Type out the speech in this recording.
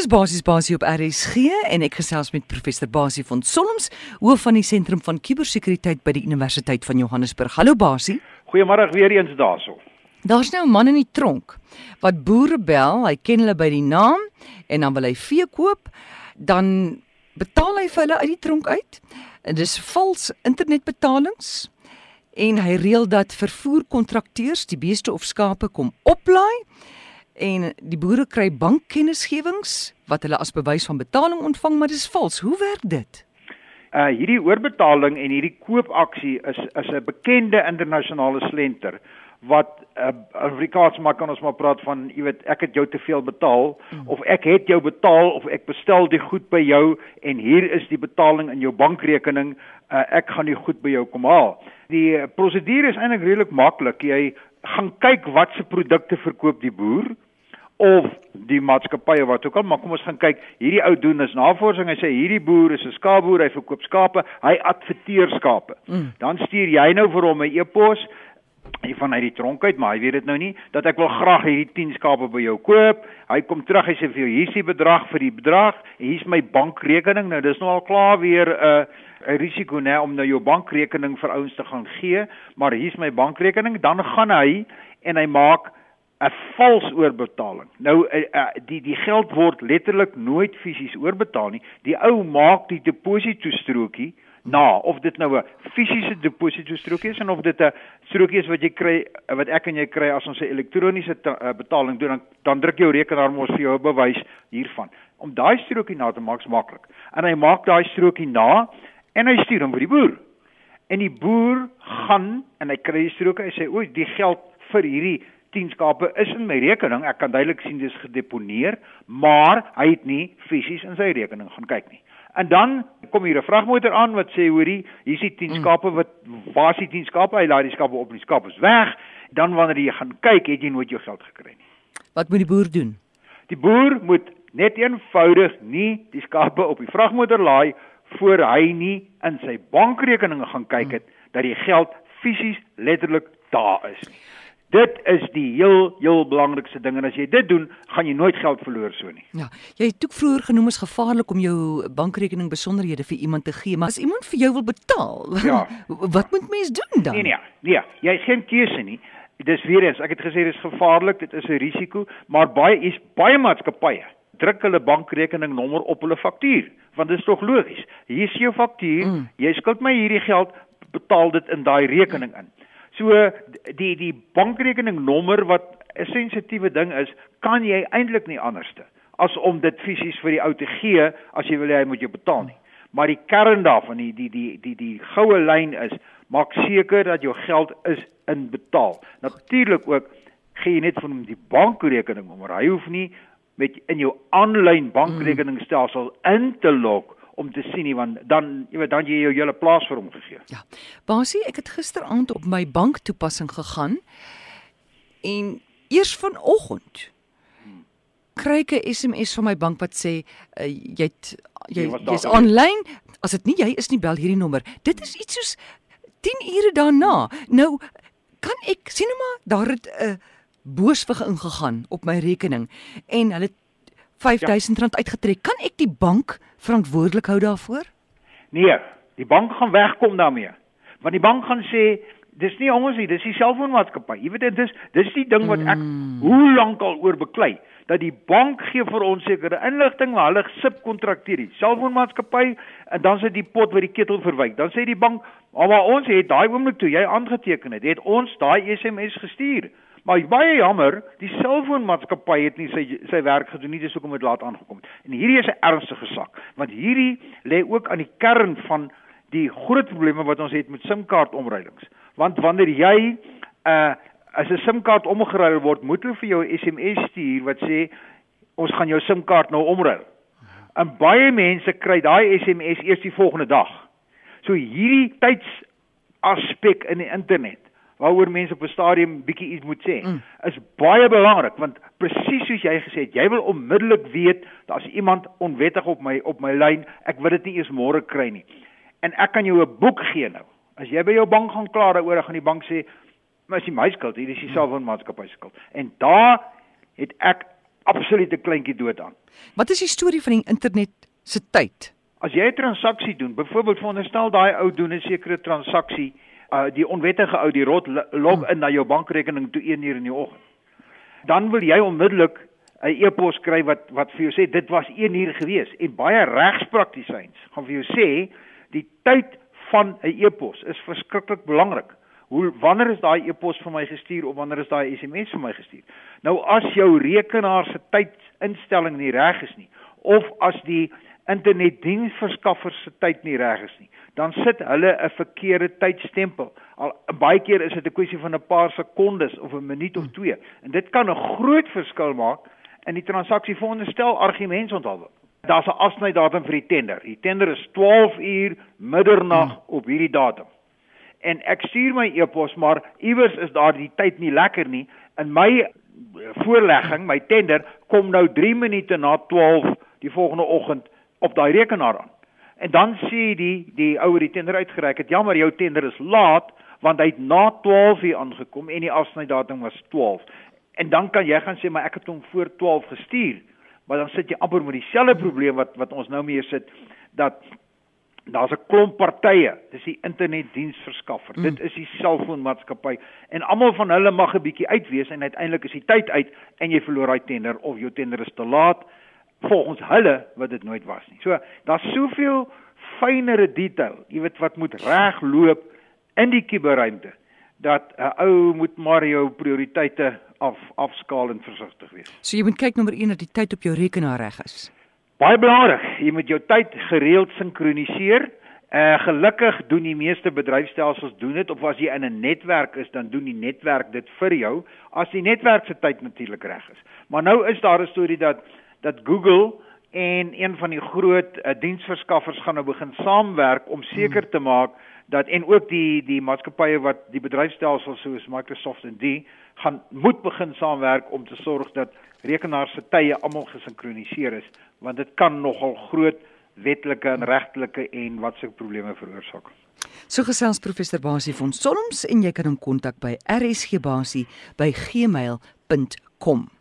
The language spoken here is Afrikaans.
Dis basies basie op RSG en ek gesels met professor Basie van Solms, hoof van die sentrum van kubersekuriteit by die Universiteit van Johannesburg. Hallo Basie. Goeiemôre weer eens daarso. Daar's nou 'n man in die tronk wat boere bel, hy ken hulle by die naam en dan wil hy vee koop, dan betaal hy vir hulle uit die tronk uit. En dis vals internetbetalings en hy reël dat vervoerkontrakteurs die beeste of skape kom oplaai en die boere kry bankkennisgewings wat hulle as bewys van betaling ontvang, maar dis vals. Hoe werk dit? Uh hierdie oorbetaling en hierdie koopaksie is is 'n bekende internasionale slenter wat uh, Afrikaans maar kan ons maar praat van jy weet ek het jou te veel betaal mm. of ek het jou betaal of ek bestel die goed by jou en hier is die betaling in jou bankrekening uh, ek gaan die goed by jou kom haal. Die prosedure is eintlik redelik maklik. Jy gaan kyk wat se produkte verkoop die boer of die maatskappye wat ook al, maar kom ons gaan kyk. Hierdie ou doen is navorsing. Hy sê hierdie boer is 'n skaapboer, hy verkoop skape, hy adverteer skape. Mm. Dan stuur jy nou vir hom 'n e-pos hy van uit die tronk uit, maar hy weet dit nou nie dat ek wil graag hierdie 10 skape by jou koop. Hy kom terug, hy sê vir jou hier's die bedrag vir die bedrag, hier's my bankrekening. Nou dis nou al klaar weer 'n uh, 'n risiko nê om nou jou bankrekening vir ouens te gaan gee, maar hier's my bankrekening, dan gaan hy en hy maak 'n vals oorbetaling. Nou uh, uh, die die geld word letterlik nooit fisies oorbetaal nie. Die ou maak die deposito strokie na of dit nou 'n fisiese deposito strokie is en of dit 'n strokie is wat jy kry wat ek en jy kry as ons 'n elektroniese betaling doen dan dan druk jou rekenaar mos vir jou 'n bewys hiervan. Om daai strokie na te maak is maklik. En hy maak daai strokie na en hy stuur hom vir die boer. En die boer gaan en hy kry die strokie en hy sê o, die geld vir hierdie 10 skape is in my rekening. Ek kan duidelik sien dis gedeponeer, maar hy het nie fisies in sy rekening gaan kyk nie. En dan kom hier 'n vragmotor aan wat sê hoorie, hier is die 10 mm. skape wat waar is die 10 skape? Hy laai die skape op en die skape is weg. Dan wanneer jy gaan kyk, het jy nooit jou geld gekry nie. Wat moet die boer doen? Die boer moet net eenvoudig nie die skape op die vragmotor laai voor hy nie in sy bankrekeninge gaan kyk het mm. dat die geld fisies letterlik daar is nie. Dit is die heel heel belangrikste ding en as jy dit doen, gaan jy nooit geld verloor so nie. Ja, jy het ook vroeër genoem is gevaarlik om jou bankrekening besonderhede vir iemand te gee, maar as iemand vir jou wil betaal, ja. wat moet mens doen dan? Nee nee, nee, jy het geen keuse nie. Dis weer eens, ek het gesê dis gevaarlik, dit is 'n risiko, maar baie is baie maatskappye druk hulle bankrekening nommer op hulle faktuur, want dit is tog logies. Hier is jou faktuur, mm. jy skuld my hierdie geld, betaal dit in daai rekening in. So die die bankrekening nommer wat 'n sensitiewe ding is, kan jy eintlik nie anderste as om dit fisies vir die ou te gee as jy wil hê hy moet jou betaal nie. Maar die kern daarvan, die die die die die goue lyn is, maak seker dat jou geld is inbetaal. Natuurlik ook gee jy net van hom die bankrekening nommer. Hy hoef nie met in jou aanlyn bankrekeningstelsel in te log om te sien nie want dan jy weet dan jy jou hele plaas vir hom gegee. Ja. Basie, ek het gisteraand op my banktoepassing gegaan en eers vanoggend kry ek 'n SMS van my bank wat sê uh, jy het jy jy's aanlyn as dit nie jy is nie bel hierdie nommer. Dit is iets soos 10 ure daarna. Nou kan ek sien nou maar daar het 'n uh, booswig ingegaan op my rekening en hulle R5000 ja. uitgetrek. Kan ek die bank verantwoordelik hou daarvoor? Nee, die bank gaan wegkom daarmee. Want die bank gaan sê dis nie ons nie, dis die selfoonmaatskappy. Jy weet dit is dis die ding wat ek mm. hoe lank al oor beklei dat die bank gee vir ons sekere inligting waar hulle subkontrakteer die selfoonmaatskappy en dan sit die pot wat die ketel verwyk. Dan sê die bank, "Maar ons het daai oomblik toe jy aangeteken het, het ons daai SMS gestuur." Maar baie jammer, die selfoonmaatskappy het nie sy sy werk gedoen nie, dis hoekom dit laat aangekom het. En hierdie is 'n ernstige sak, want hierdie lê ook aan die kern van die groot probleme wat ons het met SIM-kaart omruilings. Want wanneer jy 'n uh, as 'n SIM-kaart omgeruil word, moet hulle vir jou 'n SMS stuur wat sê ons gaan jou SIM-kaart nou omruil. En baie mense kry daai SMS eers die volgende dag. So hierdie tydsaspek in die internet waaroor mense op 'n stadium bietjie iets moet sê, mm. is baie belangrik want presies soos jy gesê het, jy wil onmiddellik weet daar's iemand onwettig op my op my lyn, ek wil dit nie eers môre kry nie. En ek kan jou 'n boek gee nou. As jy by jou bank gaan kla daaroor, gaan die bank sê, "Maar is die my skuld, hier is die selfoonmaatskappy se skuld." En daar het ek absolute kleintjie dood aan. Wat is die storie van die internet se tyd? As jy 'n transaksie doen, byvoorbeeld veronderstel daai ou doen 'n sekere transaksie, uh die onwettige ou die rot log in na jou bankrekening toe 1 uur in die oggend. Dan wil jy onmiddellik 'n e-pos kry wat wat vir jou sê dit was 1 uur gewees en baie regspraktisyns gaan vir jou sê die tyd van 'n e-pos is verskriklik belangrik. Hoe wanneer is daai e-pos vir my gestuur of wanneer is daai SMS vir my gestuur? Nou as jou rekenaar se tydinstelling nie reg is nie of as die internetdiensverskaffer se tyd nie reg is nie, dan sit hulle 'n verkeerde tydstempel. Al baie keer is dit 'n kwessie van 'n paar sekondes of 'n minuut of 2 en dit kan 'n groot verskil maak in die transaksie veronderstel argumentsonthou. Daar's 'n afsnydatum vir die tender. Die tender is 12 uur middernag op hierdie datum. En ek stuur my e-pos, maar iewers is daar die tyd nie lekker nie. In my voorlegging, my tender kom nou 3 minute na 12 die volgende oggend op daai rekenaar aan. En dan sê die die ouer die tender uitgereik het, jammer jou tender is laat want hy het na 12 uur aangekom en die afsnydatum was 12. En dan kan jy gaan sê maar ek het hom voor 12 gestuur. Maar dan sit jy amper met dieselfde probleem wat wat ons nou mee sit dat daar's 'n klomp partye, dis die internetdiensverskaffer. Mm. Dit is die selfoonmaatskappy en almal van hulle mag 'n bietjie uitwees en uiteindelik is die tyd uit en jy verloor daai tender of jou tender is te laat volgens hulle wat dit nooit was nie. So daar's soveel fynere detail, jy weet wat moet reg loop in die kuberruimte dat 'n ou moet maar jou prioriteite af afskaal en versigtig wees. So jy moet kyk nommer 1 dat die tyd op jou rekenaar reg is. Baie belangrik, jy moet jou tyd gereeld sinkroniseer. Uh gelukkig doen die meeste bedryfstelsels doen dit of as jy in 'n netwerk is, dan doen die netwerk dit vir jou as die netwerk se tyd natuurlik reg is. Maar nou is daar 'n storie dat dat Google en een van die groot uh, diensverskaffers gaan nou begin saamwerk om seker te maak dat en ook die die maatskappye wat die bedryfstelsels soos Microsoft en die gaan moet begin saamwerk om te sorg dat rekenaars se tye almal gesinkroniseer is want dit kan nogal groot wetlike en regtelike en wat se probleme veroorsaak. So gesels professor Basie van Solms en jy kan hom kontak by rsgbasie@gmail.com.